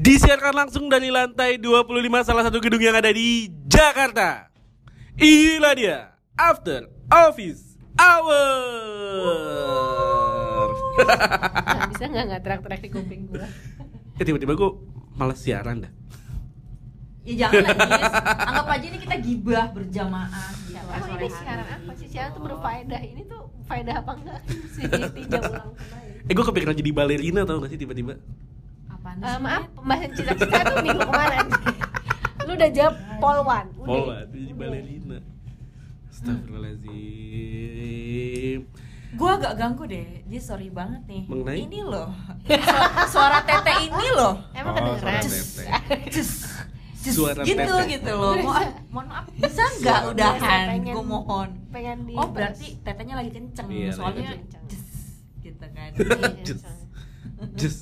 Disiarkan langsung dari lantai 25 salah satu gedung yang ada di Jakarta. Inilah dia After Office Hour. Nggak bisa nggak nggak teriak-teriak di kuping gue ya tiba-tiba gue malas siaran dah. Ya jangan lah. Anggap aja ini kita gibah berjamaah gitu. Sore ini siaran apa sih? Siaran tuh berfaedah Ini tuh faedah apa enggak sih? Tidak ulang kembali Eh gue kepikiran jadi balerina tau gak sih tiba-tiba Apaan Eh, sih? Maaf, pembahasan cita-cita tuh minggu kemarin Lu udah jawab polwan Polwan jadi balerina Astagfirullahaladzim Gua agak ganggu deh. Jis sorry banget nih. Mengenai? Ini loh. Suara, suara tete ini loh. Emang Oh, kedengeran? suara tete. Jis. Jis. Suara gitu tete. gitu loh. Mo mohon maaf bisa nggak udahan? pengen- Gue mohon. Pengen di Oh berarti tetenya lagi kenceng. Iya, lagi Soalnya kenceng. jis gitu kan. Jus. Jus, jus.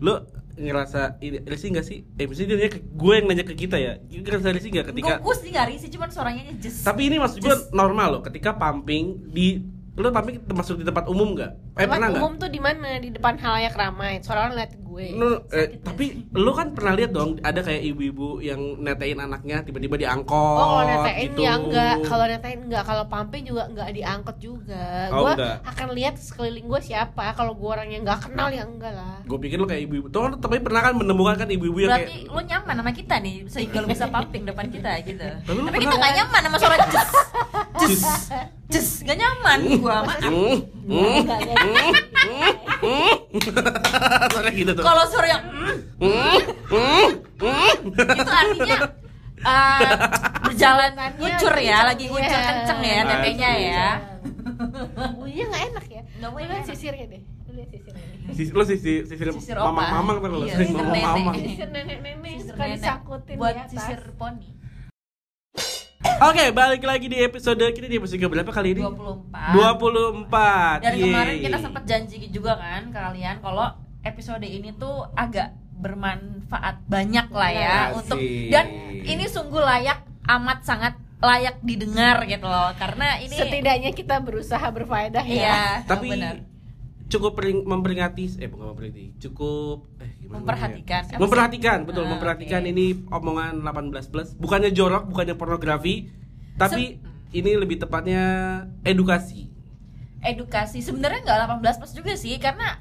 Lo ngerasa ini risih gak sih? Eh mesti dia nanya ke gue yang nanya ke kita ya. Gue ngerasa risih gak ketika Gue sih nggak risih, cuman suaranya aja jis. Tapi ini maksud gue normal loh ketika pumping di lo pumping termasuk di tempat umum gak? Eh Tempat pernah gak? umum tuh di mana? Di depan halayak ramai. Suara orang liat gue. No, eh, Sakit tapi lo kan pernah lihat dong ada kayak ibu-ibu yang netein anaknya tiba-tiba diangkot Oh kalau netain gitu. ya enggak, kalau netain enggak, kalau pumping juga enggak diangkut juga. Oh, gue akan lihat sekeliling gue siapa. Kalau gue orang yang enggak kenal ya enggak lah. Gue pikir lo kayak ibu-ibu. Tuh kan tapi pernah kan menemukan kan ibu-ibu yang Berarti kayak lu nyaman sama kita nih sehingga lu bisa pumping depan kita gitu. Tapi lu Tapi kita pernah- nggak nyaman sama suara jus. Jus. Jus nggak nyaman gua maaf. Hmm, hmm, enggak. suara gitu tuh. Kalau suara yang mm, Hmm, hmm, hmm. itu artinya eh, berjalan ngucur ya, lagi ngucur iya. kenceng ya tetenya Asli. ya. Bunyinya enggak enak ya. Nggak enak. sisirnya deh. Lu lihat sisirnya deh. Sis, lo sisir sisir, Sisir mamang mamang kan lo Iya, sisir sisir mamang nenek. mamang. Sisir nenek-nenek Sisir suka nenek. disangkutin buat sisir poni. Oke, balik lagi di episode kita di episode berapa kali ini? 24. 24. Dan kemarin Yeay. kita sempat janji juga kan ke kalian kalau episode ini tuh agak bermanfaat banyak lah ya Asik. untuk dan ini sungguh layak amat sangat layak didengar gitu loh karena ini Setidaknya kita berusaha berfaedah ya. iya tapi benar cukup pering- memperingati eh bukan memperingati cukup Memperhatikan. ya? memperhatikan. Betul Ah, memperhatikan. oke. ini omongan 18 plus. Bukannya jorok bukannya pornografi tapi ini lebih tepatnya edukasi. Edukasi. Sebenarnya nggak 18 plus juga sih karena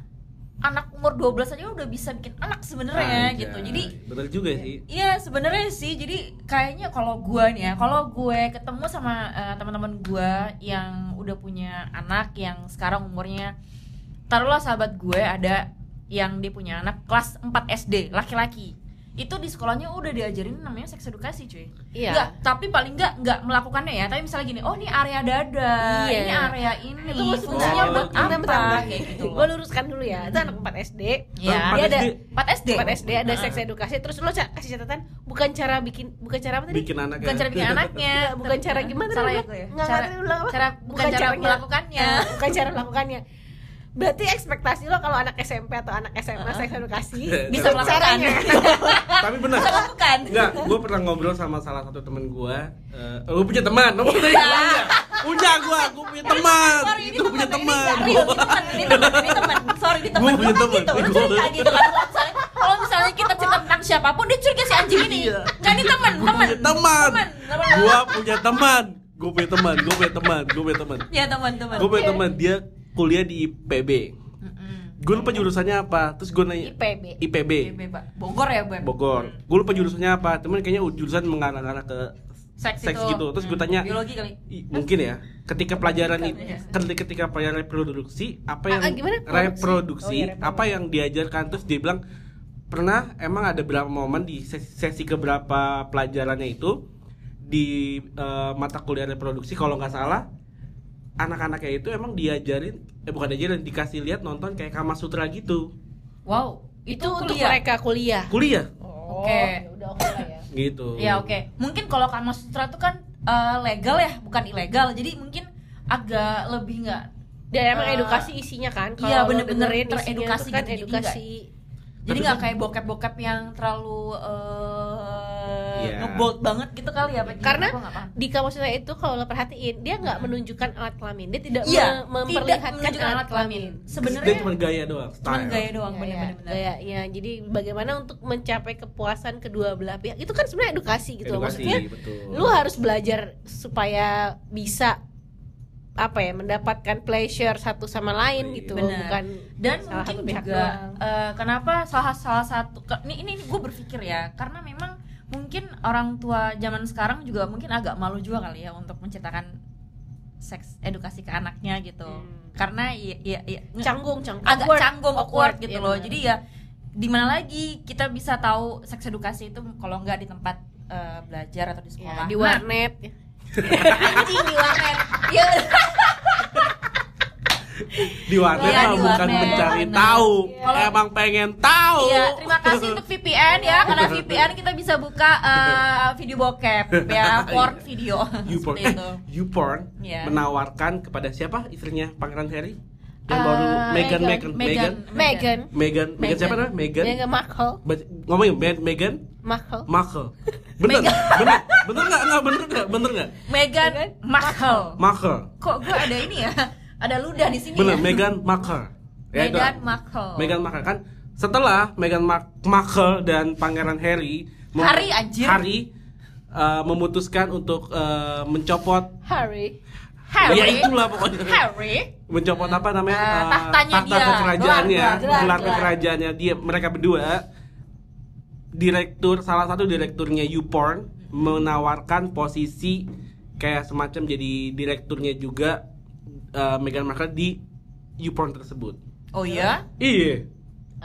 anak umur 12 aja udah bisa bikin anak sebenarnya gitu. Jadi bener juga sih. Iya sebenarnya sih. Jadi kayaknya kalau gue nih ya kalau gue ketemu sama eh, teman-teman gue yang udah punya anak yang sekarang umurnya taruhlah sahabat gue ada yang dia punya anak kelas 4 SD laki-laki. Itu di sekolahnya udah diajarin namanya seks edukasi cuy. Iya. Nggak, tapi paling nggak nggak melakukannya ya. Tapi misalnya gini oh ini area dada Iya. ini area ini Itu fungsinya buat apa? bentar, bentar. kayak gitu Gue luruskan dulu ya. Itu anak 4 SD. ya Empat Dia ada SD. 4 SD 4 SD ada seks edukasi. Terus lo kasih catatan bukan cara bikin bukan cara apa tadi? bikin anak bukan cara bikin anaknya. Bukan cara gimana salah ya ya. Enggak, cara, cara bukan, cara melakukannya. Bukan cara melakukannya. Berarti ekspektasi lo kalau anak SMP atau anak SMA Heeh. seks edukasi bisa itu melakukan. caranya. tapi benar bisa melakukan. Enggak, gue pernah ngobrol sama salah satu temen gue uh, Gue punya teman, lo punya teman Punya? Gue, gue punya teman. Sorry ini Itu punya teman. ini teman ini teman sorry ini teman. Gua punya teman. gitu gitu kan. Kalau misalnya kita cerita tentang siapa pun dia curiga si anjing ini. Iya. nggak ini teman Gue teman punya teman. teman. Gue punya teman. Gue punya teman, gue punya teman, gue punya teman. Ya teman teman. Gue punya teman, dia kuliah di IPB Mm-mm. Gue lupa jurusannya apa, terus gue nanya IPB. IPB BB, Pak. Bogor ya Beb Bogor Gue lupa jurusannya apa, temen kayaknya jurusan mengarah-arah ke seks, Seks itu. gitu. Terus gua Hmm, tanya, biologi kali mungkin ya ketika pelajaran itu iya. ketika, ketika pelajaran reproduksi apa yang Ah, ah, gimana? Produksi? reproduksi Oh, reproduksi. apa yang diajarkan terus dia bilang pernah emang ada berapa momen di sesi, sesi keberapa pelajarannya itu di eh, mata kuliah reproduksi kalau nggak salah anak-anaknya itu emang diajarin eh bukan diajarin dikasih lihat nonton kayak Kama Sutra gitu wow Itu untuk kuliah. mereka kuliah. kuliah Oh, Oke. ya udah oke lah ya. gitu Ya oke. Mungkin kalau Kama Sutra itu kan eh, legal ya, bukan ilegal. Jadi mungkin agak lebih nggak. Dan emang Eh, edukasi isinya kan. iya, Kalau bener-bener teredukasi kan gitu, jadi edukasi. Jadi nggak kan- kayak bokep-bokep yang terlalu eh Iya. ngebold banget gitu kali ya gimana? Karena di kamus saya itu kalau lo perhatiin dia nggak menunjukkan alat kelamin dia tidak Iya, me- memperlihatkan tidak menunjukkan alat kelamin Dia sebenarnya cuma gaya doang, style. gaya doang Ya, ya, bener-bener gaya, ya. jadi bagaimana untuk mencapai kepuasan kedua belah pihak itu kan sebenarnya edukasi gitu Edukasi, maksudnya betul. lu harus belajar supaya bisa apa ya mendapatkan pleasure satu sama lain Iya. gitu Benar. bukan dan salah mungkin satu pihak juga doang. eh, kenapa salah salah satu ke- ini ini, gue berpikir ya karena memang mungkin orang tua zaman sekarang juga mungkin agak malu juga kali ya untuk menceritakan seks edukasi ke anaknya gitu. Hmm. karena ya, ya, ya canggung canggung agak awkward, canggung awkward gitu iya loh. jadi ya di mana lagi kita bisa tahu seks edukasi itu kalau nggak di tempat eh, belajar atau di Ya, sekolah di Nah, warnet. Ya. anjing di warnet. Ya Di warnet Iya, mah di bukan warnet. mencari Benar. tahu, Kalau- emang pengen tahu. Iya, terima kasih untuk VPN ya. Karena VPN kita bisa buka eh, video bokep ya, porn video. YouPorn. YouPorn Iya. menawarkan kepada siapa istrinya Pangeran Harry? Yang Eh, baru Meghan, Meghan, Meghan, Meghan, Megan Meghan, Meghan siapa namanya? Meghan. Meghan Markle Ngomongin Meghan, Meghan, Markle Markle. Bener, bener, bener nggak? Nggak bener nggak? Bener nggak? Meghan Markle. Markle. Kok gue ada ini ya? Ada ludah di sini Bener, ya. Meghan Markle. Ya. Meghan Markle. Meghan Markle kan setelah Meghan Mar- Markle dan Pangeran Harry Harry, anjir. Harry uh, memutuskan untuk uh, mencopot Harry Harry. ya itulah pokoknya Harry. mencopot apa namanya Eh, uh, tahtanya tahta dia. kekerajaannya Gelar, kekerajaannya dia mereka berdua direktur salah satu direkturnya YouPorn menawarkan posisi kayak semacam jadi direkturnya juga uh, Meghan Markle di YouPorn tersebut Oh iya? iya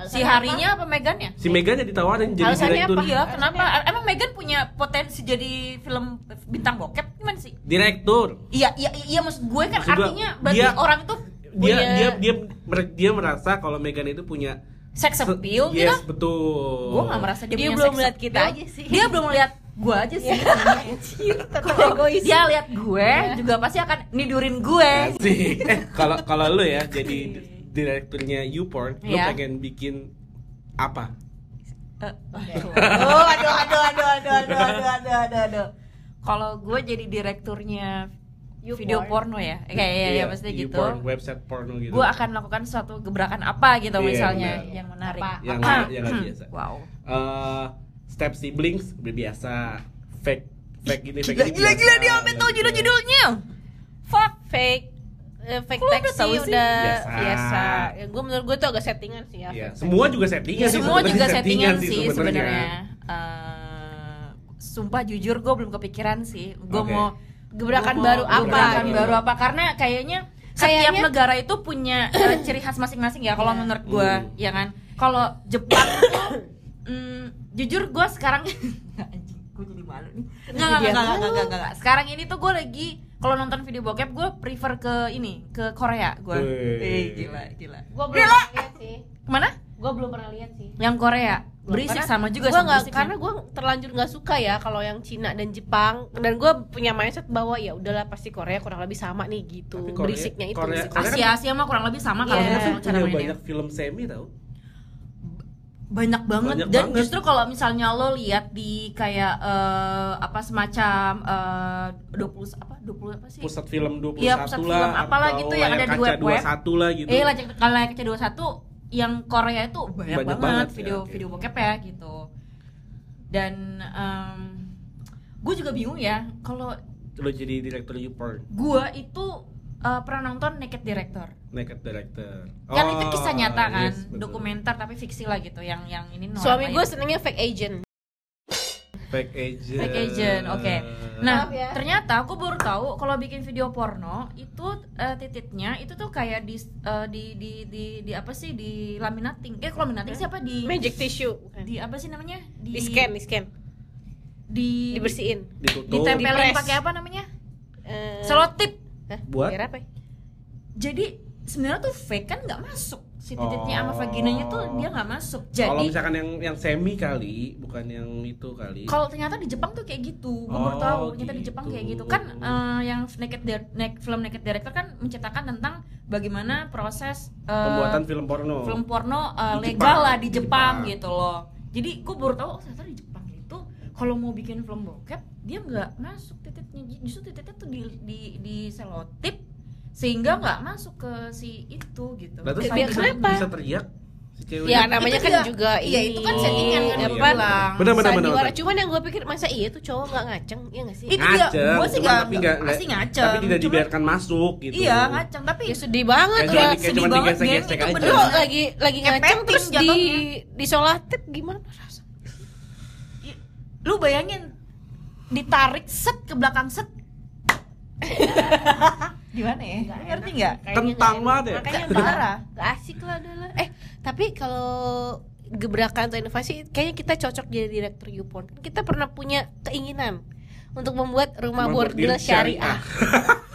Si Harinya apa Meghannya? si Meghan yang ditawarin jadi Alasannya direktur apa? Iya, kenapa? Emang Meghan punya potensi jadi film bintang bokep gimana sih? direktur Iya, iya, iya maksud gue kan Maksud gue, artinya berarti dia- orang itu dia punya dia dia mer- dia merasa kalau Meghan itu punya sex appeal yes gitu. betul Gue gak merasa dia, Dia punya belum sex lihat kita aja sih. Dia belum lihat gue aja sih. tetap Kalau egois dia lihat gue juga pasti akan nidurin gue. Asik. eh kalau kalau lu ya jadi direkturnya YouPorn lu Iya. pengen bikin apa Eh, aduh, aduh, aduh, aduh, aduh, aduh, aduh, aduh, aduh, aduh, aduh. Kalau gue jadi direkturnya YouPorn. video porno ya, kayak ya, ya pasti gitu. YouPorn, website porno gitu Gue akan melakukan suatu gebrakan apa gitu Iya, misalnya benar. yang menarik. Apa? yang Ah, yang nggak biasa Wow. Eh, step siblings udah biasa fake fake ini fake Gila, ini gila, biasa. gila dia sampai tahu judul-judulnya. Fuck. fake eh, fake lu taxi udah tahu sih? udah Biasa. biasa, Ya, gue menurut gue tuh agak settingan sih ya, Iya, fake semua juga settingan Ya, sih semua juga settingan sih sebenarnya. Eh, sumpah jujur gue belum kepikiran sih. Gue Oke. mau Gebrakan gua mau baru apa Gebrakan gitu. baru apa? Karena kayaknya setiap Kayaknya- negara itu punya eh, ciri khas masing-masing ya. Kalau Iya. menurut gue, Hmm. ya kan. Kalau Jepang tuh, mm, jujur gue sekarang anjing, gue jadi malu nih. Nggak, nggak, nggak, nggak, nggak. Sekarang ini tuh gue lagi kalau nonton video bokep gue prefer ke ini ke Korea gue. Eh, gila, gila. gue belum pernah lihat sih Ke mana? gue belum pernah lihat sih Yang Korea. Berisik Karena sama juga gua sama nggak berisiknya. karena gue terlanjur nggak suka ya kalau yang Cina dan Jepang dan gue punya mindset bahwa ya udahlah pasti Korea kurang lebih sama nih gitu Tapi Korea- berisiknya itu Korea- berisik. Korea- Asia Asia mah kurang lebih sama kalau Iya. menurut Korea cara mainnya. banyak film semi tau banyak banget Banyak dan banget. justru kalau misalnya lo lihat di kayak eh, apa semacam eh, 20 apa 20 apa sih? pusat film 21 Iya, pusat lah film apalah gitu yang ada di web-web. 21 lah gitu Eh, layar kalau layar kaca 21 yang Korea itu banyak, Banyak banget, banget, ya, video oke. video bokep ya gitu. Dan gue juga bingung ya kalau lo jadi direktur YouPorn gue itu eh, pernah nonton Naked Director. Naked director Kan itu Oh, kisah nyata kan, yes, betul. dokumenter tapi fiksi lah gitu yang yang ini norak suami gue ya. senengnya fake agent fake agent Fake agent, oke. Nah, Maaf ya. ternyata aku baru tahu kalau bikin video porno itu eh, titiknya itu tuh kayak di eh, di, di di di apa sih di laminating. Eh, kalau laminating siapa di magic tissue bukan. di apa sih namanya? di scan di scan di dibersihin ditutup ditempelin pakai apa namanya? Eh, Selotip. Hah? Buat? biar apa ya? Jadi sebenarnya tuh fake kan nggak masuk. Si titiknya sama Oh. vaginanya tuh dia nggak masuk. kalau Jadi misalkan yang yang semi kali bukan yang itu kali kalau ternyata di Jepang tuh kayak gitu, gue baru Oh, tahu ternyata di Jepang gitu. kayak gitu kan eh, yang naked Dir- Nak- film naked director kan menceritakan tentang bagaimana proses eh, pembuatan film porno film porno uh, Di legal Jepang. lah di Di Jepang, Jepang. gitu loh. Jadi gue baru tahu oh ternyata di Jepang itu kalau mau bikin film bokep dia nggak masuk titiknya justru titiknya tuh di di di selotip sehingga nggak masuk ke si itu gitu terus Biar bisa, kenapa? bisa teriak si cewek Ya namanya Itu kan juga- juga iya, itu kan settingan kan iya. dia. Bener, bener, bener, sandiwara. bener. Cuman yang gue pikir masa iya tuh cowok nggak ngaceng, iya nggak sih? Itu dia, ngaceng gua sih cuman nggak- tapi nggak pasti ngaceng. tapi tidak Cuman- dibiarkan masuk gitu iya ngaceng tapi Ya sedih banget udah kayak sedih banget, digesek-gesek Gen. Itu bener. lagi lagi ngaceng terus di jatuhnya. disolatif gimana rasa? lu bayangin ditarik set ke belakang set gimana ya ngerti nggak Kentang banget ya? Makanya Parah. Gak asik lah adalah. Eh tapi kalau gebrakan atau inovasi kayaknya kita cocok jadi direktur YouPorn. Kan Kita pernah punya keinginan untuk membuat rumah Rumah bordil bordil syariah.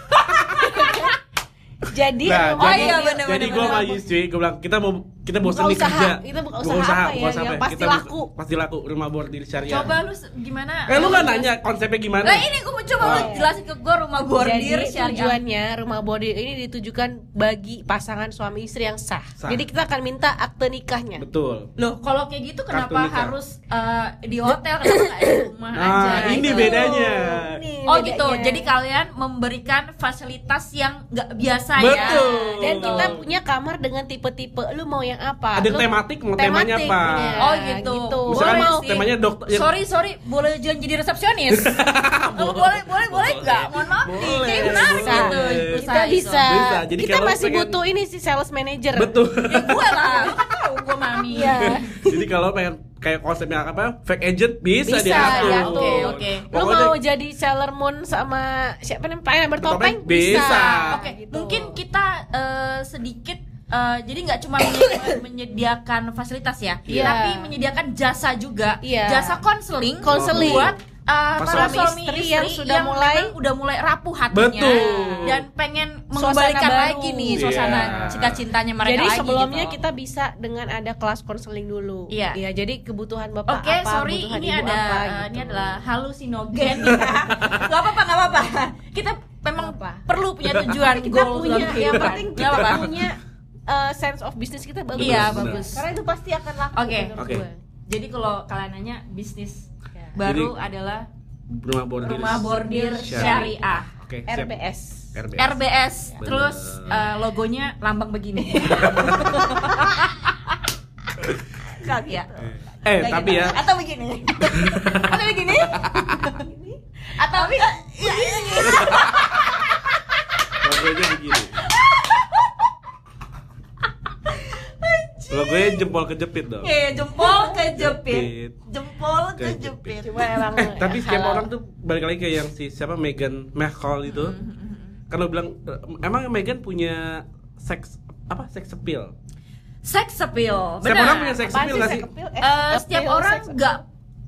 jadi Nah, oh iya, bordil- bener, jadi gue sama. Yusri gue bilang kita mau kita bosan nih usaha. kerja Kita buka usaha apa ya, yang pasti Kita buka- laku. pasti laku rumah bordil syariah coba lu gimana eh lu nggak nanya konsepnya gimana lah ini gue mau coba lu jelasin ke gue rumah bordir Jadi syariah tujuannya rumah bordil ini ditujukan bagi pasangan suami istri yang sah. Sah. Jadi kita akan minta akte nikahnya. betul loh kalau kayak gitu kenapa harus eh, di hotel kenapa nggak di rumah nah aja ini gitu? bedanya Nih, Oh bedanya. gitu, jadi kalian memberikan fasilitas yang nggak biasa Betul. ya. Dan Gitu. kita punya kamar dengan tipe-tipe. Lu mau yang apa? ada Lu- tematik mau temanya tematik, apa ya, Oh gitu. Misalkan Boleh sih. temanya dokter yang- Sorry sorry, boleh jangan jadi resepsionis. Oh, boleh boleh boleh nggak? Mohon maaf nih, Boleh, kayak menarik Bisa. gitu. boleh. Kita bisa. Bisa. Jadi kita masih pengen- butuh ini sih sales manager. betul Ya gue lah, lu kan tahu gue mami. Iya. jadi kalau pengen kayak konsepnya apa fake agent bisa, Bisa diatur diatur. Oke, oke. Lu Pokoknya- mau jadi Sailor Moon sama siapa namanya? Pengen bertopeng? Bertopeng? Bisa. Oke, Gitu. mungkin kita eh, sedikit eh, jadi nggak cuma menye- menyediakan fasilitas ya, Iya. tapi menyediakan jasa juga, Iya. jasa konseling, Konseling. buat eh, para Suami suami istri istri yang sudah yang mulai- memang udah mulai rapuh hatinya Betul. dan pengen mengembalikan lagi nih suasana Iya. cinta cintanya mereka jadi lagi sebelumnya gitu. kita bisa dengan ada kelas konseling dulu. Iya. jadi kebutuhan bapak Oke, apa, sorry, kebutuhan ini ibu ada apa, eh, gitu. ini adalah halusinogen. gak apa-apa, gak apa-apa. Kita memang Apa? perlu punya tujuan kita goal punya yang penting kita apa-apa. punya uh, sense of business kita bagus. Iya, bagus. Karena itu pasti akan laku Oke. Oke. gue. Jadi kalau kalian nanya bisnis. Baru Jadi- adalah rumah bordil rumah bordir Syariah. syariah. siap. RBS. RBS RBS, Bener. terus eh, logonya lambang begini. Kagak ya? eh Kayak tapi gitu. ya Atau begini. Atau begini. Atau iya, logonya begini logonya jempol kejepit dong Oke, jempol kejepit. Jepit. Jempol Kejepit. kejepit. Cuma emang eh tapi setiap orang tuh balik lagi ke yang si siapa Meghan Markle itu Mm-hmm. kan lo bilang eh, emang Meghan punya seks apa seks appeal Sex appeal. setiap benar. orang punya seks appeal sih nggak sih appeal? Eh, Eh, setiap appeal, orang sex appeal. nggak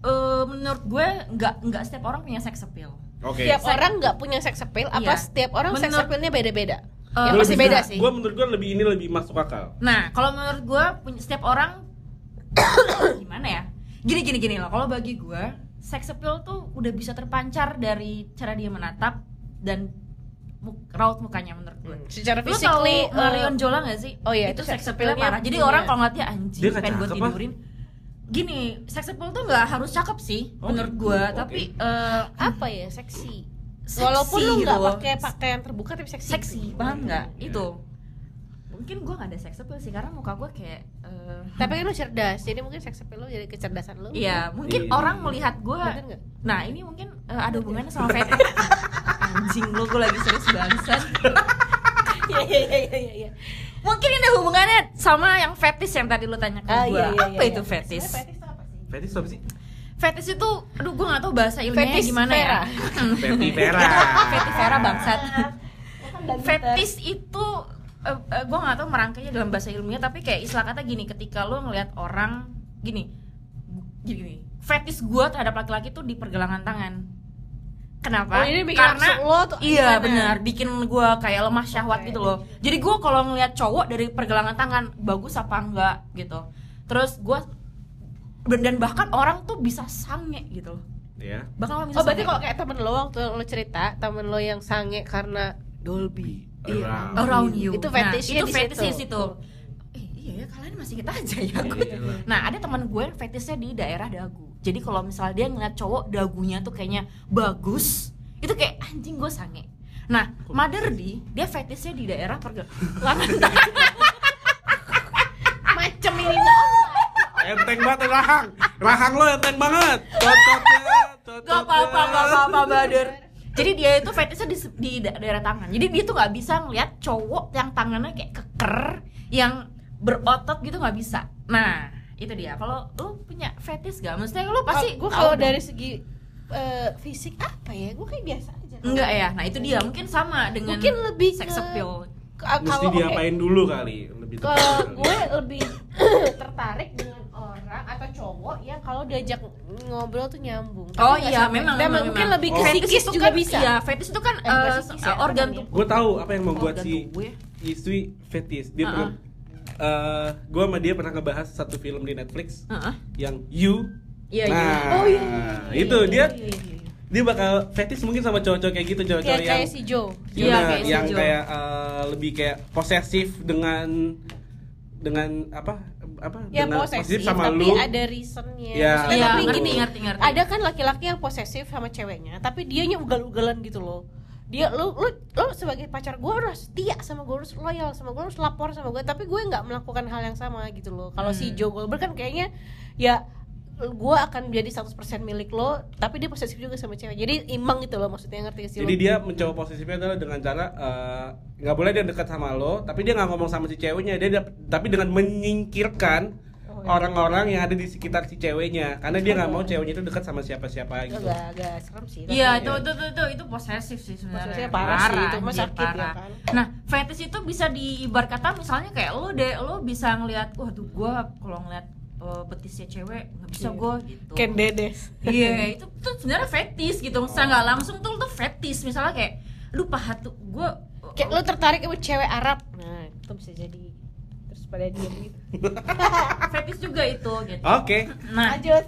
eh, menurut gue nggak nggak setiap orang punya sex appeal. oke Setiap orang nggak punya sex appeal apa Iya. setiap orang sex Menurut- appealnya beda-beda? Eh, ya Gua pasti beda sih. gua menurut gua lebih ini lebih masuk akal Nah, kalau menurut gue punya setiap orang gimana ya? Gini gini gini loh. Kalau bagi gue, sex appeal tuh udah bisa terpancar dari cara dia menatap dan raut mukanya menurut gue. Secara Lu tahu physically eh, Marion Jola gak sih? oh iya, itu itu sex appeal appeal-nya parah. Jadi orang kalau ngeliat dia anjing pengen gue ah. tidurin. Gini, sex appeal tuh nggak harus cakep sih Oh, menurut gue, Oke. tapi eh, apa ya seksi. Seksi Walaupun lu nggak gitu. pakai pakaian terbuka tapi seksi. seksi, paham nggak? Iya. Itu mungkin gue gak ada sex appeal sih karena muka gue kayak eh, Tapi kan lu cerdas, jadi mungkin sex appeal lu jadi kecerdasan lu. Iya, mungkin Iya. orang melihat gue. Nah, ini mungkin eh, ada hubungannya sama fetish. Anjing lu, gue lagi serius bangsat. Iya iya iya iya iya. Mungkin ini ada hubungannya sama yang fetish yang tadi lu tanya ke Ah, gue. iya, iya, Apa iya, itu iya. fetish? Fetish itu apa sih? Fetish apa sih Fetish itu, aduh gue gak tahu bahasa ilmiahnya Fetish gimana Vera. ya. Fetish Vera Fetish Vera bangsat. Dan Fetish itu eh, eh, gue gak tahu merangkainya dalam bahasa ilmiah tapi kayak istilah kata gini ketika lu ngelihat orang gini gini, gini. fetish gue terhadap laki-laki tuh di pergelangan tangan kenapa Oh, ini bikin karena lo tuh iya gimana? benar bikin gue kayak lemah syahwat Oke. gitu loh jadi gue kalau ngelihat cowok dari pergelangan tangan bagus apa enggak gitu terus gue dan bahkan orang tuh bisa sange gitu loh. Ya bahkan orang bisa Oh berarti kalau kayak temen lo waktu lo cerita temen lo yang sange karena Dolby. Around. around you. Itu Nah, fetishnya itu fetishnya situ. di situ. Eh, iya ya kalian masih kita aja ya. Gue Iya. nah ada teman gue yang fetishnya di daerah dagu jadi kalau misalnya dia ngeliat cowok dagunya tuh kayaknya bagus. Itu kayak anjing gue sange. Nah mother di dia fetishnya di daerah pergelangan tangan macem ini tuh Enteng banget rahang. Rahang lo enteng banget. Cocoknya. Gak apa-apa, gak apa-apa, Bader Jadi dia itu fetishnya di, di da- daerah tangan. Jadi dia tuh gak bisa ngeliat cowok yang tangannya kayak keker Yang berotot gitu gak bisa. Nah, itu dia. Kalau lu punya fetish gak? Maksudnya lu pasti gue kalau dong. dari segi eh, fisik apa ya? Gue kayak biasa aja. Enggak ya, nah itu dia. Mungkin sama dengan mungkin lebih sex ke- appeal. Mesti diapain dulu kali, lebih kalau gue lebih tertarik dengan cowok yang kalau diajak ngobrol tuh nyambung Tapi Oh iya, memang, memang, mungkin memang. lebih ke Oh. psikis juga kan, bisa Iya, fetish itu kan Eh, psikis ya, apa organ tubuh Gue tahu apa yang membuat si ya. istri fetis. Dia Uh-uh. pernah eh gue sama dia pernah ngebahas satu film di Netflix Heeh. yang You. Iya, iya. Nah, Oh, iya, iya, iya, itu dia dia bakal fetis mungkin sama cowok-cowok kayak gitu, cowok-cowok kayak yang kayak si Joe Iya, kayak si yang Jo. kayak eh, lebih kayak posesif dengan dengan apa apa ya dengan posesif sama tapi lu ada reasonnya Ya. Maksudnya Iya, tapi ngerti, gini ngerti, ngerti. ada kan laki-laki yang posesif sama ceweknya tapi dianya ugal-ugalan gitu loh dia lu lu lu sebagai pacar gue harus setia sama gue harus loyal sama gue harus lapor sama gue tapi gue nggak melakukan hal yang sama gitu loh kalau si Hmm. Joe Goldberg kan kayaknya ya gue akan menjadi 100% milik lo tapi dia posesif juga sama cewek jadi imbang gitu loh maksudnya ngerti gak sih jadi lo? dia mencoba posesifnya adalah dengan cara eh, nggak boleh dia dekat sama lo tapi dia nggak ngomong sama si ceweknya dia tapi dengan menyingkirkan Oh, iya. orang-orang yang ada di sekitar si ceweknya karena dia nggak mau ceweknya itu dekat sama siapa-siapa gitu agak agak serem sih Iya itu itu itu itu, itu posesif sih sebenarnya. Posesifnya parah sih, itu mah anjir, sakit ya kan. Nah fetish itu bisa diibar kata misalnya kayak lu deh lu bisa ngelihat wah tuh gua kalau ngeliat uh, betisnya cewek nggak bisa Iya. gua gitu. Ken Dedes Iya itu tuh sebenarnya fetish gitu. Misalnya nggak langsung tuh lu tuh fetish misalnya kayak lu paha tuh gua kayak lu tertarik sama cewek Arab. Nah itu bisa jadi. Terus pada diem gitu. Fetish juga itu gitu. oke. Nah. Lanjut.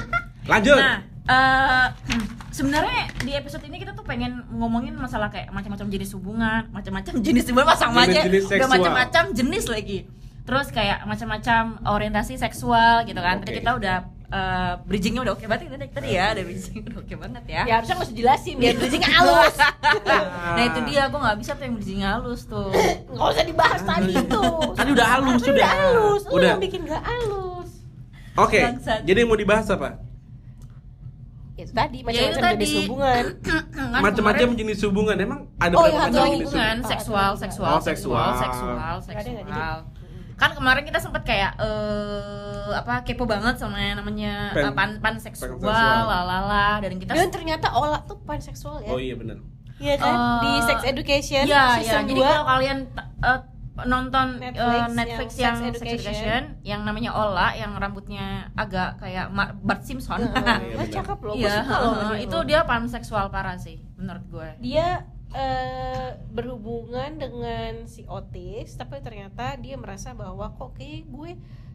Lanjut. Nah, eh, sebenarnya di episode ini kita tuh pengen ngomongin masalah kayak macam-macam jenis hubungan, macam-macam jenis hubungan sama aja, udah macam-macam jenis lagi. Terus kayak macam-macam orientasi seksual gitu kan. Tadi Oke. kita udah eh, bridgingnya udah oke banget tadi, tadi ya, ada bridging udah oke banget ya. ya harusnya nggak usah jelasin biar bridging halus Nah itu dia, gue nggak bisa tuh yang bridging halus tuh. nggak usah dibahas tadi itu Tadi udah halus, Tadi udah udah. halus lu Udah. yang bikin nggak halus oke Bangsat. jadi mau dibahas apa itu tadi Ya, macam-macam tadi. jenis hubungan Kan macam-macam kemarin- jenis hubungan emang ada Oh, berapa iya, macam jenis hubungan seksual, Oh, seksual, Oh, seksual. seksual, Nggak ada, nggak seksual. Kan kemarin kita sempat kayak eh apa kepo banget sama yang namanya Pen- eh, pan pan seksual, seksual. lalala dan kita dan ternyata olah tuh panseksual ya oh iya benar Iya kan Eh, di Sex Education Iya, iya. season Jadi 2 kalau kalian eh, nonton eh, Netflix Netflix, yang yang, Sex Sex Education. Education yang namanya Ola yang rambutnya agak kayak Ma- Bart Simpson. Iya, nah, cakep loh, Iya, heeh, dia itu dia panseksual parah sih menurut gue. dia eh, berhubungan dengan si otis tapi ternyata dia merasa bahwa kok kayak gue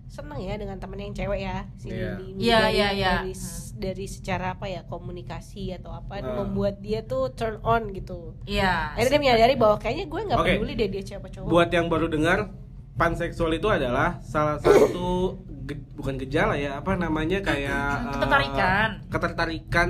seneng ya dengan temen yang cewek ya si. Lily ini Iya, dari, iya, iya. dari dari secara apa ya komunikasi atau apa Ah. membuat dia tuh turn on gitu Iya. akhirnya dia menyadari bahwa kayaknya gue nggak Oke. peduli deh dia cewek apa cowok buat yang baru dengar panseksual itu adalah salah satu ge- bukan gejala ya apa namanya kayak Ketertarikan. ketertarikan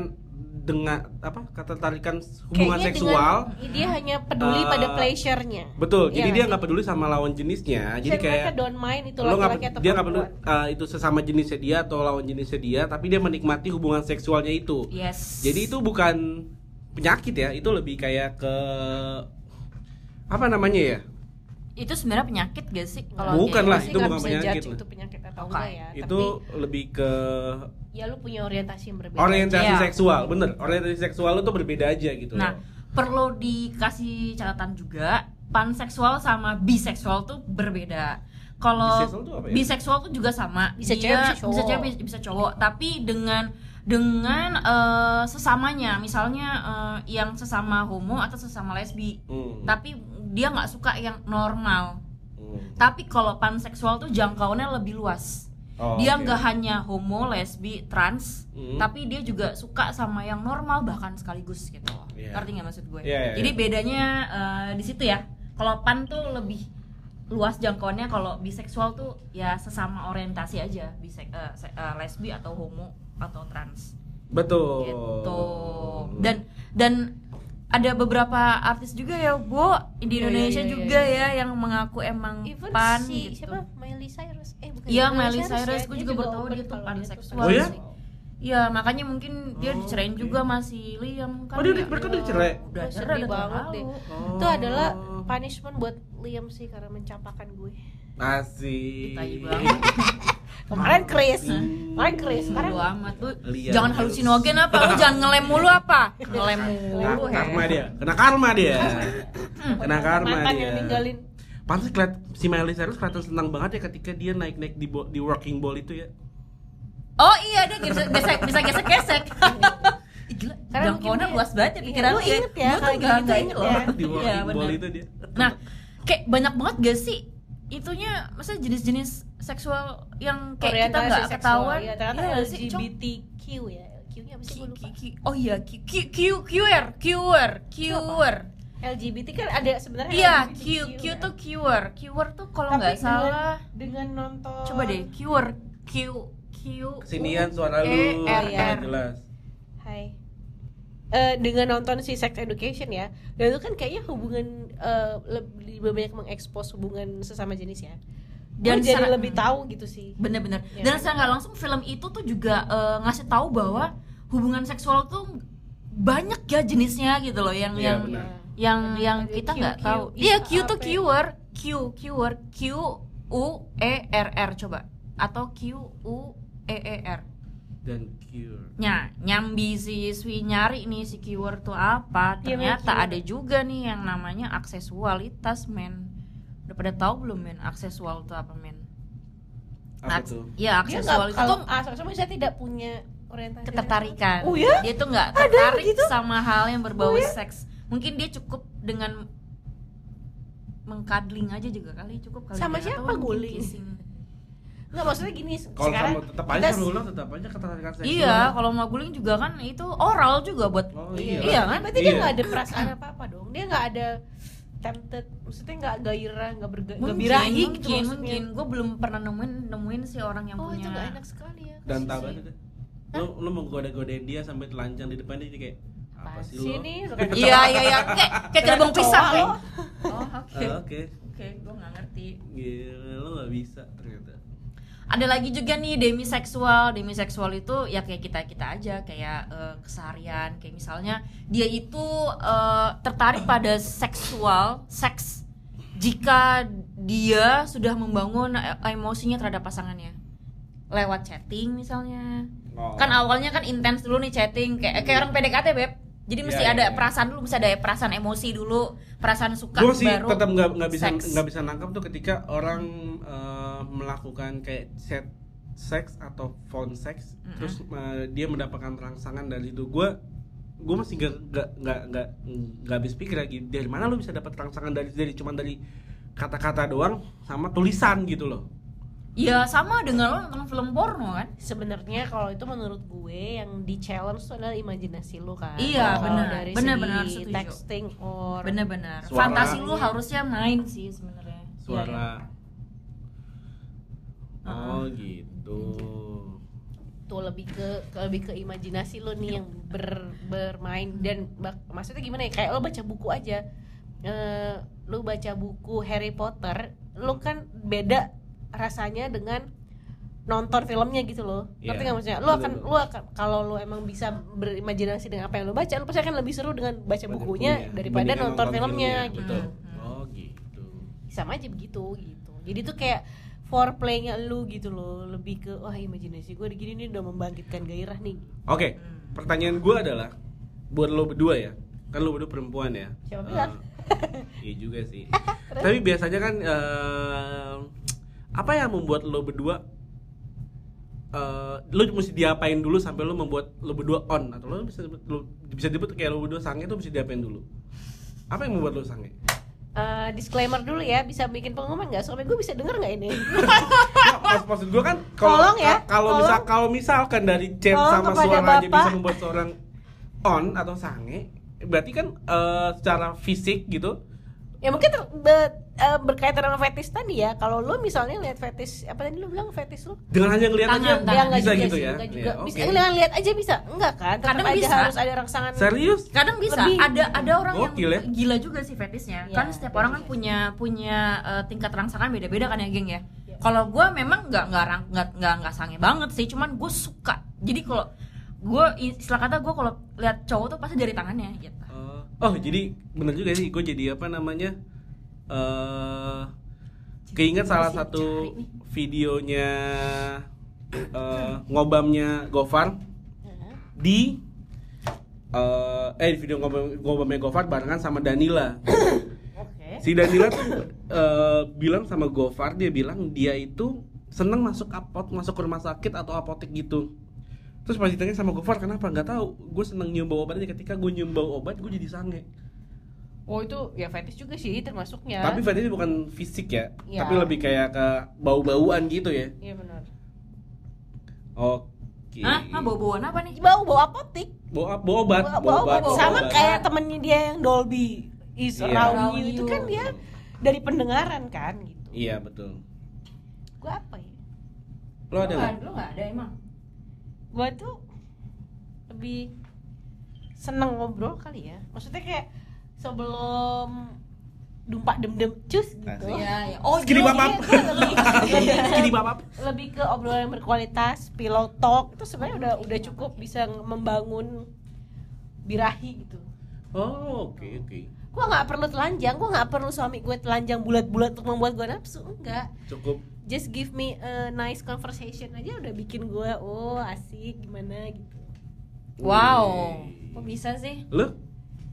dengan apa ketertarikan hubungan Kayaknya seksual. dengan- dia hanya peduli Eh, pada pleasure-nya. betul Iya jadi dia nggak peduli sama lawan jenisnya. Jadi kayak don't mind itu lo atau dia nggak peduli eh, itu sesama jenisnya dia atau lawan jenisnya dia tapi dia menikmati hubungan seksualnya itu. Yes. jadi itu bukan penyakit ya itu lebih kayak ke apa namanya ya? Itu sebenarnya penyakit gak sih? Kalau Bukan lah, sih itu bukan penyakit lah. itu penyakit atau enggak ya itu lebih ke ya lu punya orientasi yang berbeda orientasi Iya. seksual bener orientasi seksual itu berbeda aja gitu Nah, loh. perlu dikasih catatan juga, panseksual sama biseksual tuh berbeda. Kalau Biseksual tuh apa ya? biseksual tuh juga sama, Bisa Dia cewek, bisa cowok. bisa cewek, bisa, bisa cowok, tapi dengan dengan eh, sesamanya, misalnya eh, yang sesama homo atau sesama lesbi, Hmm. tapi dia nggak suka yang normal. Hmm. Tapi kalau panseksual tuh jangkauannya lebih luas. Oh, dia nggak hanya homo, lesbi, trans, Hmm. tapi dia juga suka sama yang normal bahkan sekaligus gitu. Iya. Ngerti nggak maksud gue? Iya, iya, Jadi iya. bedanya eh, di situ ya. Kalau pan tuh lebih luas jangkauannya kalau biseksual tuh ya sesama orientasi aja bisek se- eh, lesbi atau homo atau trans Betul. gitu dan dan ada beberapa artis juga ya bu di Iya, Indonesia iya, iya, juga iya. ya yang mengaku emang Even pan si gitu siapa Miley Cyrus eh bukan Iya, Miley Miley Cyrus, ya, gue juga baru tahu dia tuh panseksual Oh ya? Iya makanya mungkin dia Oh, dicerain oke. juga masih Liam kan Oh, dia ya. udah- mereka udah cerai? udah Oh, cerai banget deh. Oh. Itu adalah punishment buat Liam sih karena mencapakan gue. Asik. Tai banget. Kemarin Chris, kemarin Chris, sekarang Bodo amat lu Liam jangan halusinogen apa lu jangan ngelem mulu apa ngelem Nah, mulu karma he. dia. Kena karma dia. Kena karma mantan dia. yang ninggalin. Pantes keliat si Miley Cyrus kelihatan senang banget ya ketika dia naik-naik di bo- di working ball itu ya. oh iya dia bisa gesek bisa gesek gesek Ih, gila Karena jangkauannya mungkin dia- luas banget ya iya, pikiran lu lu ya inget ya, tuh kalau gitu nggak inget ya. Di Iya, working ball bener. itu dia. Nah, kayak banyak banget gak sih itunya maksudnya jenis-jenis seksual yang kayak kita nggak ketahuan ya, ternyata Iya nggak sih, Cong? LGBTQ ya. Q-nya apa sih gue lupa. ki- oh iya Q Q Q QR QR QR LGBT kan ada sebenarnya iya Q Q kan. tuh QR QR tuh kalau nggak salah dengan nonton coba deh QR Q Q Kesinian suara E, lu. R, R. jelas. Hai. Eh, dengan nonton si Sex Education ya, dan itu kan kayaknya hubungan eh, lebih banyak mengekspos hubungan sesama jenis ya. Dan jadi secara- lebih tahu gitu sih. bener-bener. Ya dan secara nggak langsung film itu tuh juga eh, ngasih tahu bahwa hubungan seksual tuh banyak ya jenisnya gitu loh yang Iya, yang yang Ada- yang kita nggak tahu. Iya Q tuh P. QR Q QR Q U E R R coba. Atau Q U E E R Dan cure. Nya, nyambi si Swi nyari nih si keyword tuh apa? Iya, ternyata keyword. ada juga nih yang namanya aksesualitas men udah pada tahu belum men aksesual tuh apa men Apa tuh? ya Dia aksesual itu kalau tuh soalnya saya tidak punya orientasi ketertarikan Oh ya? dia tuh nggak tertarik begitu? sama hal yang berbau Oh ya? seks mungkin dia cukup dengan mengkadling aja juga kali cukup kali Sama dia, siapa guling? Enggak maksudnya gini Kalau sekarang sama tetap aja berulang tetap aja ketertarikan seksual. iya kalau mau guling juga kan itu oral juga buat Oh iya, iya. Kan? Berarti dia Iya. nggak ada perasaan apa apa dong. Dia nggak ada tempted, maksudnya nggak gairah, nggak berga, nggak mungkin birahi mungkin gitu maksudnya. mungkin gue belum pernah nemuin nemuin sih orang yang Oh punya itu nggak enak sekali ya. Dan tahu banget deh. Lu lu mau goda-godain dia sampai telanjang di depan dia jadi kayak apa sih lo? ini? Lu kan iya iya iya kayak kayak kecoa pisang lo. oh oke Oke. oke gue nggak ngerti Gila, lu gak bisa ternyata. Ada lagi juga nih demiseksual. Demiseksual itu ya kayak kita kita aja kayak eh, keseharian. Kayak misalnya dia itu eh, tertarik pada seksual seks jika dia sudah membangun e- emosinya terhadap pasangannya. Lewat chatting misalnya. Oh. kan awalnya kan intens dulu nih chatting. Kayak kayak orang PDKT beb. Jadi mesti Iya, ada iya. perasaan dulu mesti ada perasaan emosi dulu perasaan suka gue sih baru tetap nggak nggak bisa nggak bisa nangkap tuh ketika orang eh, melakukan kayak chat seks atau phone seks Mm-mm. terus eh, dia mendapatkan rangsangan dari itu gue gue masih nggak nggak nggak nggak nggak habis pikir lagi dari mana lu bisa dapat rangsangan dari dari cuman dari kata-kata doang sama tulisan gitu loh ya sama dengan lo nonton film porno kan Sebenarnya kalau itu menurut gue yang di challenge itu adalah imajinasi lu kan. Iya, Kalau benar. Dari Benar-benar segi setuju. texting or bener-bener Suara. fantasi lu harusnya main sih sebenarnya suara Iya, oh gitu. Tuh lebih ke, ke lebih ke imajinasi lo nih yang ber, bermain. Dan bak- maksudnya gimana ya? Kayak lo baca buku aja. Eh lo baca buku Harry Potter lo kan beda rasanya dengan nonton filmnya gitu loh. Iya, ngerti nggak maksudnya? Lo akan lo akan kalau lo emang bisa berimajinasi dengan apa yang lo baca lo pasti akan lebih seru dengan baca bukunya bukunya, daripada nonton, nonton filmnya, filmnya, gitu. Betul. Hmm. oh gitu. Sama aja begitu gitu. Jadi tuh kayak foreplaynya lu gitu loh lebih ke wah imajinasi gue gini nih udah membangkitkan gairah nih Oke, Hmm. pertanyaan gue adalah buat lo berdua ya, kan lo berdua perempuan ya. Siapa Eh, bilang? Iya juga sih. Tapi biasanya kan eh, apa yang membuat lo berdua eh lo mesti diapain dulu sampai lo membuat lo berdua on atau lo bisa lo bisa disebut kayak lo berdua sange itu mesti diapain dulu? Apa yang membuat lo sange? Eh, disclaimer dulu ya bisa bikin pengumuman nggak? Suami gue bisa denger nggak ini? Maksud, maksud gue kan kalau Tolong ya, ka- kalau misal kalau misalkan dari chat sama suara aja Bapak. bisa membuat seorang on atau sange berarti kan eh, secara fisik gitu ya mungkin ter- be- eh, berkaitan sama fetish tadi ya kalau lu misalnya lihat fetish apa tadi lu bilang fetish lu Dengan hanya ngeliat Tangan, aja tangan. ya enggak bisa juga gitu sih, ya. enggak juga Iya, bisa oke. dengan lihat aja bisa enggak kan Tetap Kadang aja bisa. harus ada rangsangan Serius? kadang bisa Lebih. ada ada orang Gokil yang ya. gila juga sih fetishnya Iya, kan setiap orang kan iya. punya punya eh, tingkat rangsangan beda-beda kan ya geng ya Iya. kalau gue memang nggak nggak rang- nggak nggak nggak sange banget sih cuman gue suka jadi kalau gue istilah kata gue kalau lihat cowok tuh pasti dari tangannya gitu Oh, jadi bener juga sih gue jadi apa namanya? eh keinget salah satu videonya eh, ngobamnya Gofar di eh eh di video ngobam ngobamnya Gofar barengan sama Danila. oke Si Danila tuh eh, bilang sama Gofar dia bilang dia itu seneng masuk apot masuk ke rumah sakit atau apotek gitu. Terus pas ditanya sama Gofar kenapa nggak tahu. Gue seneng nyium bau obatnya ketika gue nyium bau obat gue jadi sange. oh itu ya fetish juga sih termasuknya Tapi fetish bukan fisik ya, Iya. tapi lebih kayak ke bau-bauan gitu ya. iya benar Oke. Hah? Hah, bau-bauan apa nih? bau bau apotik Bau, bau obat, bau, bau obat, obat. bau sama obat. kayak temennya dia yang Dolby is Iya. around you itu kan dia dari pendengaran kan gitu Iya betul. gua apa ya Lo ada Lu nggak ada emang? Gua tuh lebih seneng ngobrol kali ya maksudnya kayak sebelum dumpak dem dem cus gitu. Iya, iya. Oh, babap. Iya, gua lebih, babap. lebih ke obrolan yang berkualitas pillow talk itu sebenarnya udah udah cukup bisa membangun birahi gitu Oh oke oke. gua nggak perlu telanjang gua nggak perlu suami gue telanjang bulat-bulat untuk membuat gua nafsu enggak Cukup. Just give me a nice conversation aja udah bikin gua oh asik gimana gitu Wow. Wih. Kok bisa sih? Lo?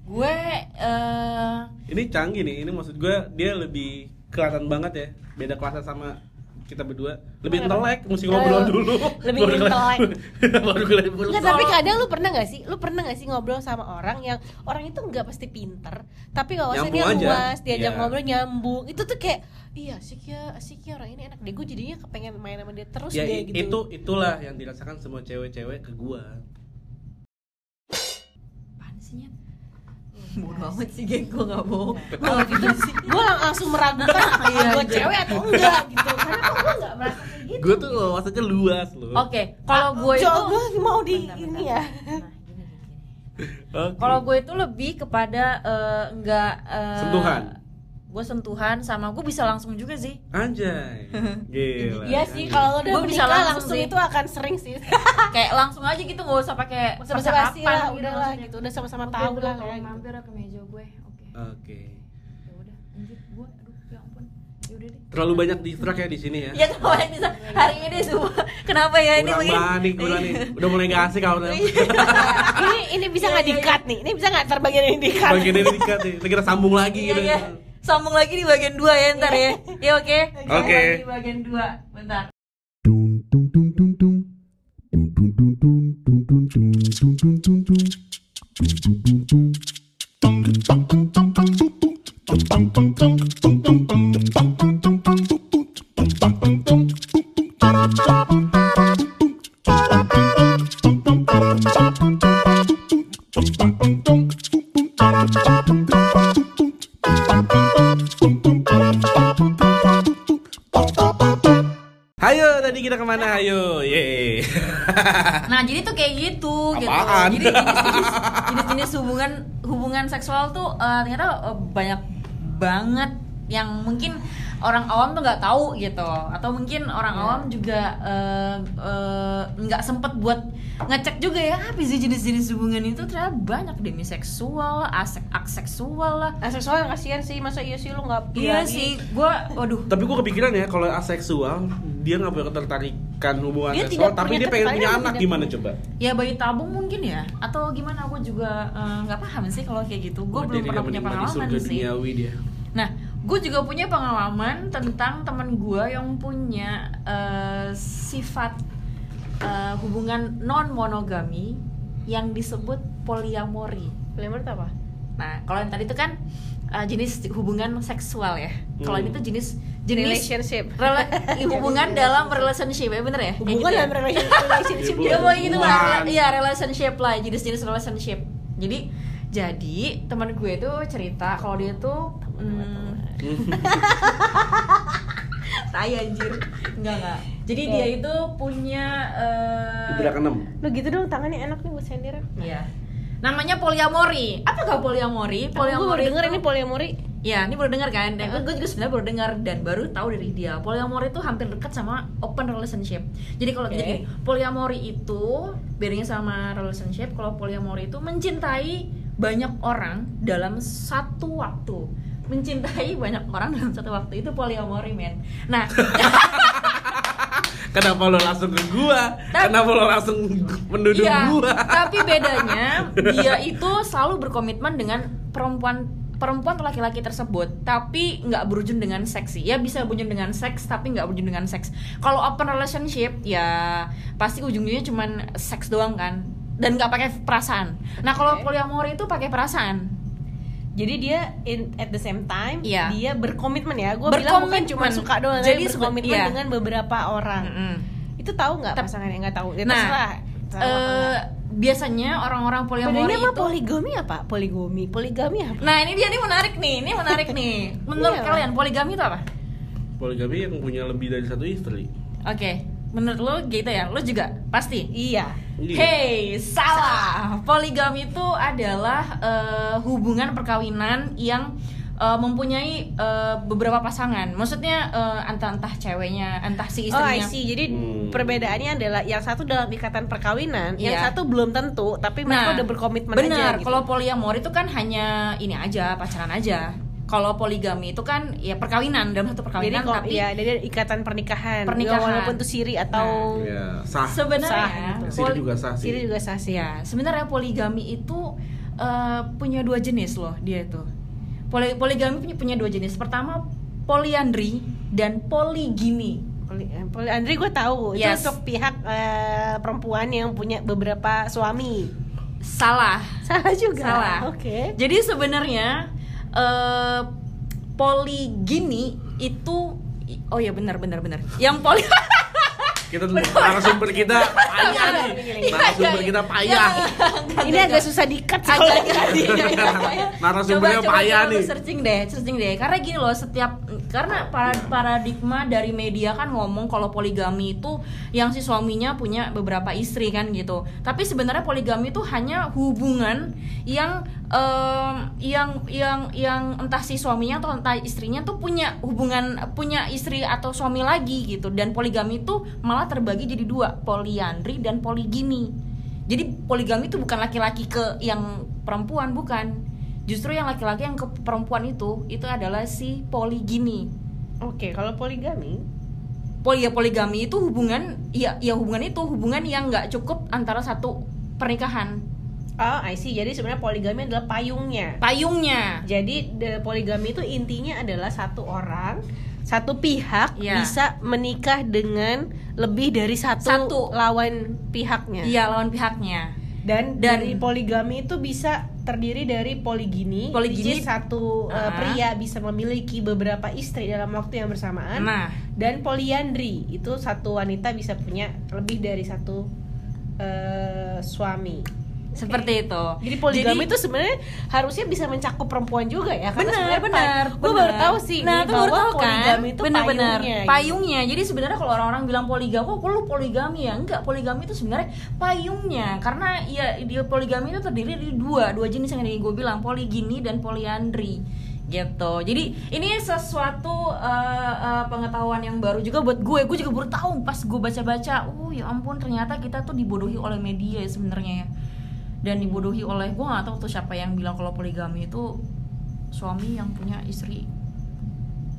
Gue eh Ini canggih nih. Ini maksud gue dia lebih kelihatan banget ya. Beda kelasnya sama kita berdua. Lebih Kenapa? intelek, mesti ngobrol Eh, dulu. lebih intelek. Baru. Enggak, tapi kadang lu pernah gak sih? Lu pernah gak sih ngobrol sama orang yang orang itu nggak pasti pinter, tapi wawasannya luas, diajak Iya. ngobrol nyambung. Itu tuh kayak, iya asik ya, asik ya orang ini enak deh. Gue jadinya kepengen main sama dia terus ya deh gitu. itu itulah yang dirasakan semua cewek-cewek ke gua. apaan sih Nyet? Bodoh amat sih geng, gue gak bohong Kalau gitu sih, gue langsung meragukan Iya, gue iya. cewek atau enggak gitu. Karena kok gue nggak merasa kayak gitu. Gue tuh wawasannya luas loh. Oke, kalau gue itu Coba mau di Bentar, ini bentar. ya. Nah. Oke. Kalau gue itu lebih kepada eh, enggak eh, Sentuhan. Gue sentuhan sama gue bisa langsung juga sih. Anjay. Gila. Iya sih, kalau lo udah Gua bisa langsung langsung, sih. itu akan sering sih. Kayak langsung aja gitu nggak usah pakai Basa-basi lah, percakapan udah lah gitu, udah sama-sama Oke, tahu lah kayak gitu. mampir ke meja gue. Oke. Oke. Ya udah, lanjut gue. Aduh, ya ampun. Ya udah deh. Terlalu banyak distract ya di sini ya. Ya kalau yang bisa hari ini semua. Kenapa ya ini banget nih, kurang nih. Udah mulai gak asik kalau udah. ini ini bisa Iya, nggak iya, di cut nih? Ini bisa nggak terbagian ini di cut? Bagian ini dikat nih. Kita sambung lagi Iya, gitu. Iya. Sambung lagi di bagian 2 ya ntar ya. Ya oke. Sambung Oke. di bagian 2. Bentar. Eh, ternyata eh, banyak banget yang mungkin orang awam tuh nggak tahu gitu atau mungkin orang Iya. awam juga eh, eh, nggak sempet buat ngecek juga ya apa sih jenis-jenis hubungan itu ternyata banyak demiseksual asek aseksual lah. Aseksual yang kasihan sih, masa iya sih lu nggak Iya sih, gua waduh Tapi gue kepikiran ya kalau aseksual dia nggak punya ketertarikan hubungan Dia seksual, tapi dia pengen punya anak tidak gimana punya. coba? ya bayi tabung mungkin ya atau gimana aku juga eh, nggak paham sih kalau kayak gitu gue Wah, belum pernah punya pengalaman surga sih duniawi dia. nah gue juga punya pengalaman tentang teman gue yang punya eh, sifat eh, hubungan non monogami yang disebut poliamori itu apa? nah kalau yang tadi itu kan eh, jenis hubungan seksual ya kalau Hmm. ini tuh jenis jenis Relationship. rela- hubungan dalam relationship ya bener ya Hubungan gitu ya? dalam relationship, relationship Hubungan. ya gitu lah iya relationship lah jenis-jenis relationship jadi jadi teman gue tuh cerita kalau dia tuh teman-teman. tai anjir enggak enggak jadi dia itu punya eh, Ibra keenam. Lu gitu dong tangannya enak nih buat sendir. Iya. Namanya poliamori. Apa gak poliamori? Gue baru Poliamori denger itu- ini poliamori. Ya, ini baru dengar kan? Dan gue juga sebenarnya baru dengar dan baru tahu dari dia. Poliamori itu hampir dekat sama open relationship. Jadi kalau Oke. jadi gini, poliamori itu bedanya sama relationship. Kalau poliamori itu mencintai banyak orang dalam satu waktu. Mencintai banyak orang dalam satu waktu itu poliamori, men. Nah, Kenapa lo langsung ke gua? Tapi- Kenapa lo langsung menuduh Iya, gua? tapi bedanya dia itu selalu berkomitmen dengan perempuan perempuan atau laki-laki tersebut tapi nggak berujung dengan seksi ya bisa berujung dengan seks tapi nggak berujung dengan seks kalau open relationship ya pasti ujung-ujungnya cuman seks doang kan dan nggak pakai perasaan nah kalau Oke. poliamori itu pakai perasaan Jadi dia in, at the same time Iya. dia berkomitmen ya. Gue bilang bukan cuma suka doang, Jadi berkomitmen iya. dengan beberapa orang. Mm-mm. Itu tahu nggak pasangan yang nggak tahu? Ya, nah terserah. Eh, nggak. biasanya orang-orang poliamori Bedanya apa itu poligami apa? Poligami, poligami apa? nah ini dia ini menarik nih ini menarik nih menurut Iya. kalian poligami itu apa Poligami yang punya lebih dari satu istri. Oke, menurut lo gitu ya? Lo juga pasti. Iya. Iya. Hey, salah. Poligami itu adalah eh, hubungan perkawinan yang eh, mempunyai eh, beberapa pasangan. Maksudnya eh, entah entah ceweknya, entah si Oh, I istrinya. see. Jadi Hmm. perbedaannya adalah yang satu dalam ikatan perkawinan, yang Iya. satu belum tentu, tapi mereka udah berkomitmen bener, aja gitu. kalau poliamor itu kan hanya ini aja, pacaran aja. Kalau poligami itu kan ya perkawinan dalam satu jadi perkawinan kok tapi ya, jadi ikatan pernikahan. Pernikahan. Ya, walaupun itu siri atau Iya, sah. sebenarnya Sah. Siri poli- juga sah sih. siri juga sah sih. Ya, sebenarnya poligami itu eh, punya dua jenis loh dia itu. Poli- poligami punya, punya dua jenis. Pertama poliandri dan poligini. Poli, eh, poliandri gue tahu Yes. itu untuk pihak eh, perempuan yang punya beberapa suami. Salah. Salah juga. Salah. Oke. Jadi sebenarnya eh, poligini itu oh ya benar benar benar. Yang poli Kita narasumber kita payah nih. Narasumber kita payah. Ini agak susah dikat agak. Narasumbernya payah nih. searching deh searching deh karena gini loh setiap karena para- paradigma dari media kan ngomong kalau poligami itu yang si suaminya punya beberapa istri kan gitu tapi sebenarnya poligami itu hanya hubungan yang em, yang yang yang entah si suaminya atau entah istrinya tuh punya hubungan punya istri atau suami lagi gitu. Dan poligami itu malah terbagi jadi dua poliandri dan poligini. Jadi poligami itu bukan laki-laki ke yang perempuan bukan. Justru yang laki-laki yang ke perempuan itu itu adalah si poligini. Oke, kalau poligami? Poli ya poligami itu hubungan ya ya hubungan itu hubungan yang nggak cukup antara satu pernikahan Oh, I see. Jadi sebenarnya poligami adalah payungnya. payungnya Jadi poligami itu intinya adalah satu orang, satu pihak Iya. bisa menikah dengan lebih dari satu, Satu. lawan pihaknya. iya lawan pihaknya Dan, Dan- dari poligami itu bisa terdiri dari poligini, Poligini. satu uh, Ah. pria bisa memiliki beberapa istri dalam waktu yang bersamaan. nah Dan poliandri itu satu wanita bisa punya lebih dari satu uh, suami. Seperti itu. Jadi poligami Jadi- itu sebenarnya harusnya bisa mencakup perempuan juga ya. Karena benar sebenarnya benar Gue baru tahu sih nah nih, tuh baru tahu kan poligami itu benar-benar payungnya. gitu. payungnya. Jadi sebenarnya kalau orang-orang bilang poligami kok lu poligami ya? Enggak poligami itu sebenarnya payungnya. Karena ya dia poligami itu terdiri dari dua dua jenis yang tadi gue bilang poligini dan poliandri. Gitu. Jadi ini sesuatu uh, uh, pengetahuan yang baru juga buat gue. Gue juga baru tahu pas gue baca-baca oh ya ampun ternyata kita tuh dibodohi oleh media ya sebenarnya ya dan dibodohi oleh gue nggak tahu tuh siapa yang bilang kalau poligami itu suami yang punya istri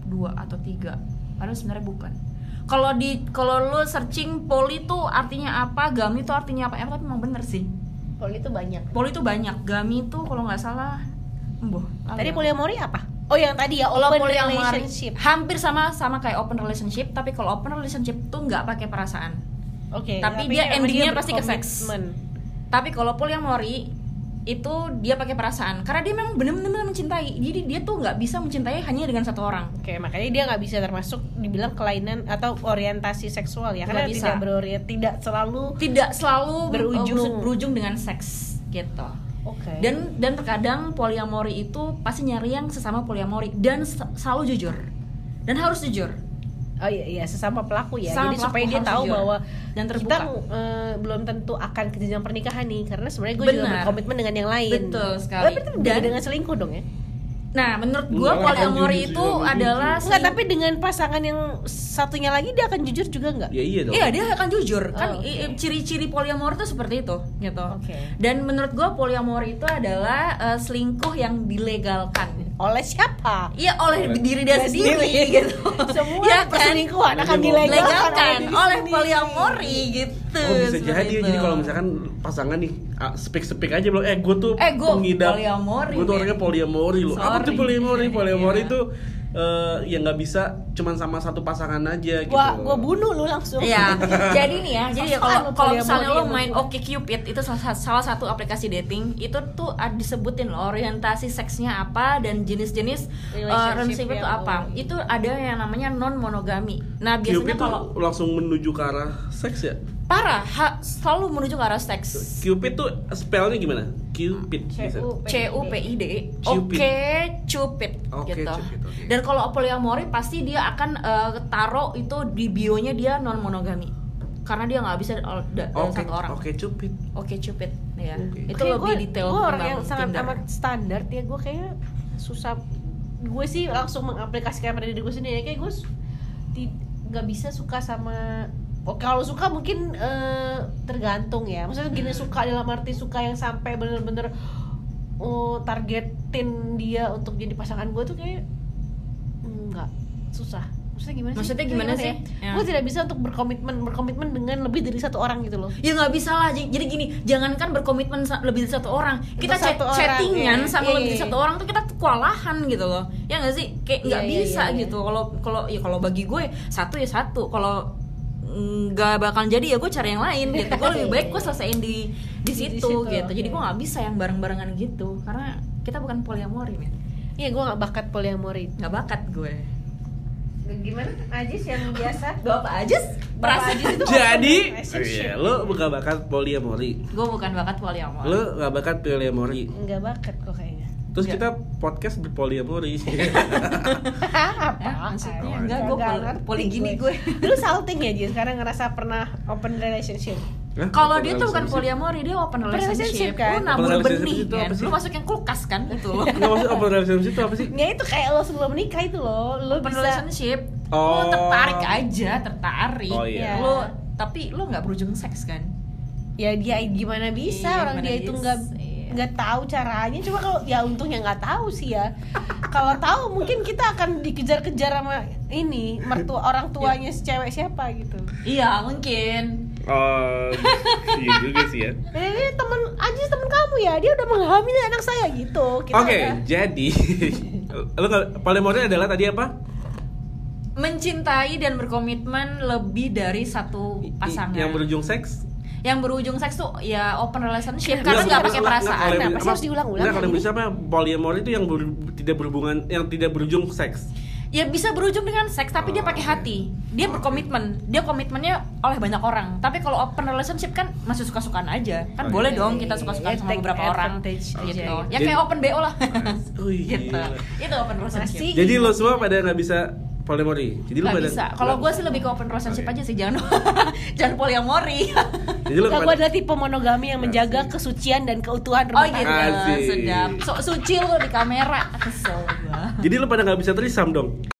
dua atau tiga padahal sebenarnya bukan kalau di kalau lu searching poli tuh artinya apa gami itu artinya apa emang tapi emang bener sih Poli itu banyak. poli itu banyak gami itu kalau nggak salah emboh Tadi poliamori apa? Oh yang tadi ya open relationship. hampir sama sama kayak open relationship tapi kalau open relationship tuh nggak pakai perasaan Oke. Tapi dia emang endingnya pasti ke seks. Tapi kalau polyamori itu dia pakai perasaan karena dia memang benar-benar mencintai jadi dia tuh nggak bisa mencintai hanya dengan satu orang Oke, makanya dia nggak bisa termasuk dibilang kelainan atau orientasi seksual ya, karena bisa. tidak berorientasi, tidak selalu tidak selalu Berujung. uh, berujung dengan seks gitu Oke. Dan dan terkadang poliamori itu pasti nyari yang sesama poliamori dan se- selalu jujur. Dan harus jujur. Oh iya, iya sesama pelaku ya. Sama Jadi pelaku supaya dia tahu jujur. bahwa Dan kita terbuka. eh, belum tentu akan ke jenjang pernikahan nih, karena sebenarnya gue juga berkomitmen dengan yang lain. Betul sekali. Berarti beda Dan- dengan selingkuh dong ya? Nah, menurut poliamori jujur itu jujur. adalah Enggak, tapi dengan pasangan yang satunya lagi dia akan jujur juga nggak? Ya iya dong. Iya dia akan jujur kan Oh, i- i- ciri-ciri poliamor itu seperti itu gitu. Oke. Dan menurut gua poliamor itu adalah eh, selingkuh yang dilegalkan. Oleh siapa? Iya oleh Oleh- diri dia sendiri sendiri. gitu. Semua ya kan? perselingkuhan akan dilegalkan oleh poliamori gitu. Oh bisa jadi itu. jadi kalau misalkan pasangan nih ah, speak-speak aja belum eh gue tuh Eh, gua pengidap poliamori, gue tuh orangnya poliamori loh apa tuh Sorry. poliamori poliamori Iya. tuh eh, ya nggak bisa cuman sama satu pasangan aja gitu Gua gua bunuh lu langsung. Iya, jadi nih ya, jadi ya kalau kalau misalnya lo main. Oke Cupid itu salah, salah satu aplikasi dating itu tuh ada disebutin loh orientasi seksnya apa dan jenis-jenis uh, Relationship itu apa. Itu ada yang namanya non monogami. Nah biasanya tuh kalau langsung menuju ke arah seks ya parah ha- selalu menuju ke arah seks. Cupid tuh spellnya gimana Cupid. C U P I D. Oke Cupid Oke, gitu. Cupid, oke. Dan kalau poliamori pasti dia akan uh, taruh itu di bionya dia non monogami. Karena dia nggak bisa uh, da- dalam Oke satu orang. oke Cupid Oke Cupid ya. Oke. Itu Kayak lebih gua- detail Gue orang yang sangat Tinder. amat standar ya gue kayak susah gue sih langsung mengaplikasikan pada diri gue sendiri kayak gue nggak bisa suka sama Oh, kalau suka mungkin eh, tergantung ya. Maksudnya gini Hmm. suka dalam arti suka yang sampai bener-bener oh, targetin dia untuk jadi pasangan gue tuh kayak nggak susah. Maksudnya gimana sih? Maksudnya gimana sih? Ya. Gue tidak bisa untuk berkomitmen berkomitmen dengan lebih dari satu orang gitu loh. Ya nggak bisa lah. Jadi gini, jangankan berkomitmen lebih dari satu orang, kita chat- satu orang, chattingan iya. sama Iya, lebih dari iya. satu orang tuh kita kewalahan gitu loh. Ya nggak sih? Kayak nggak Iya, iya, bisa iya, iya. gitu. Kalau kalau ya kalau bagi gue satu ya satu. Kalau nggak bakal jadi ya gue cari yang lain gitu. Gue lebih baik gue selesaiin di di Di situ, situ, gitu. Jadi gue nggak bisa yang bareng-barengan gitu karena kita bukan poliamori men. Iya gue nggak bakat poliamori. Nggak bakat gue. Gimana Ajis yang biasa? Bapak aja merasa Ajis itu jadi relationship. iya, lo bukan bakat poliamori gue bukan bakat poliamori. lo nggak bakat poliamori nggak bakat kok kayaknya. Terus Nggak. kita podcast berpoliamori Apa? Ya, maksudnya Oh, enggak gue ngerti poli gini gue. Lu salting ya Jis karena ngerasa pernah open relationship. Hah? Kalau dia tuh bukan poliamori, dia open relationship, relationship. kan? Lu nabur Open relationship benih itu kan. apa sih? Lu masukin kulkas kan itu loh. Nggak maksud open relationship itu apa sih? Ya itu kayak lo sebelum menikah itu loh, lo Open bisa relationship. Oh. Lu tertarik aja, tertarik. Oh, iya. Lu tapi lu nggak berujung seks kan? ya dia gimana bisa Iya, orang gimana dia itu nggak iya. Nggak tahu caranya cuma kalau ya untungnya nggak tahu sih ya kalau tahu mungkin kita akan dikejar-kejar sama ini mertua orang tuanya si cewek siapa gitu Iya, mungkin. Oh, iya juga sih ya. eh ini temen Ajis temen kamu ya dia udah menghamili anak saya gitu Oke, udah- jadi lo nggak- polimori adalah tadi apa? Mencintai dan berkomitmen lebih dari satu pasangan. Yang berujung seks? Yang berujung seks tuh ya open relationship Kenapa karena sih nggak harus pakai perasaan. yang- sih harus diulang-ulang kalau bisa apa? Polyamor itu yang ber- tidak berhubungan, yang tidak berujung seks. Ya bisa berujung dengan seks tapi dia Oh, pakai oke. hati. Dia berkomitmen. Dia komitmennya oleh banyak orang. Tapi kalau open relationship kan masih suka-sukaan aja. Kan Oke. boleh dong kita suka-sukaan Ya, sama beberapa orang gitu. gitu. Ya Jadi- kayak open BO lah. Oh iya. gitu. Itu open relationship. Jadi lo semua pada nggak bisa polimori. Jadi Gak pada bisa. Kalau gue sih lebih ke open relationship Oke. aja sih, jangan jangan poliamori. Jadi Enggak, gue adalah tipe monogami yang menjaga Asik. kesucian dan keutuhan Oh rumah gitu, tangga. Asik. sedap. Sok suci lo di kamera. Kesel gua. Jadi lo pada nggak bisa trisam dong.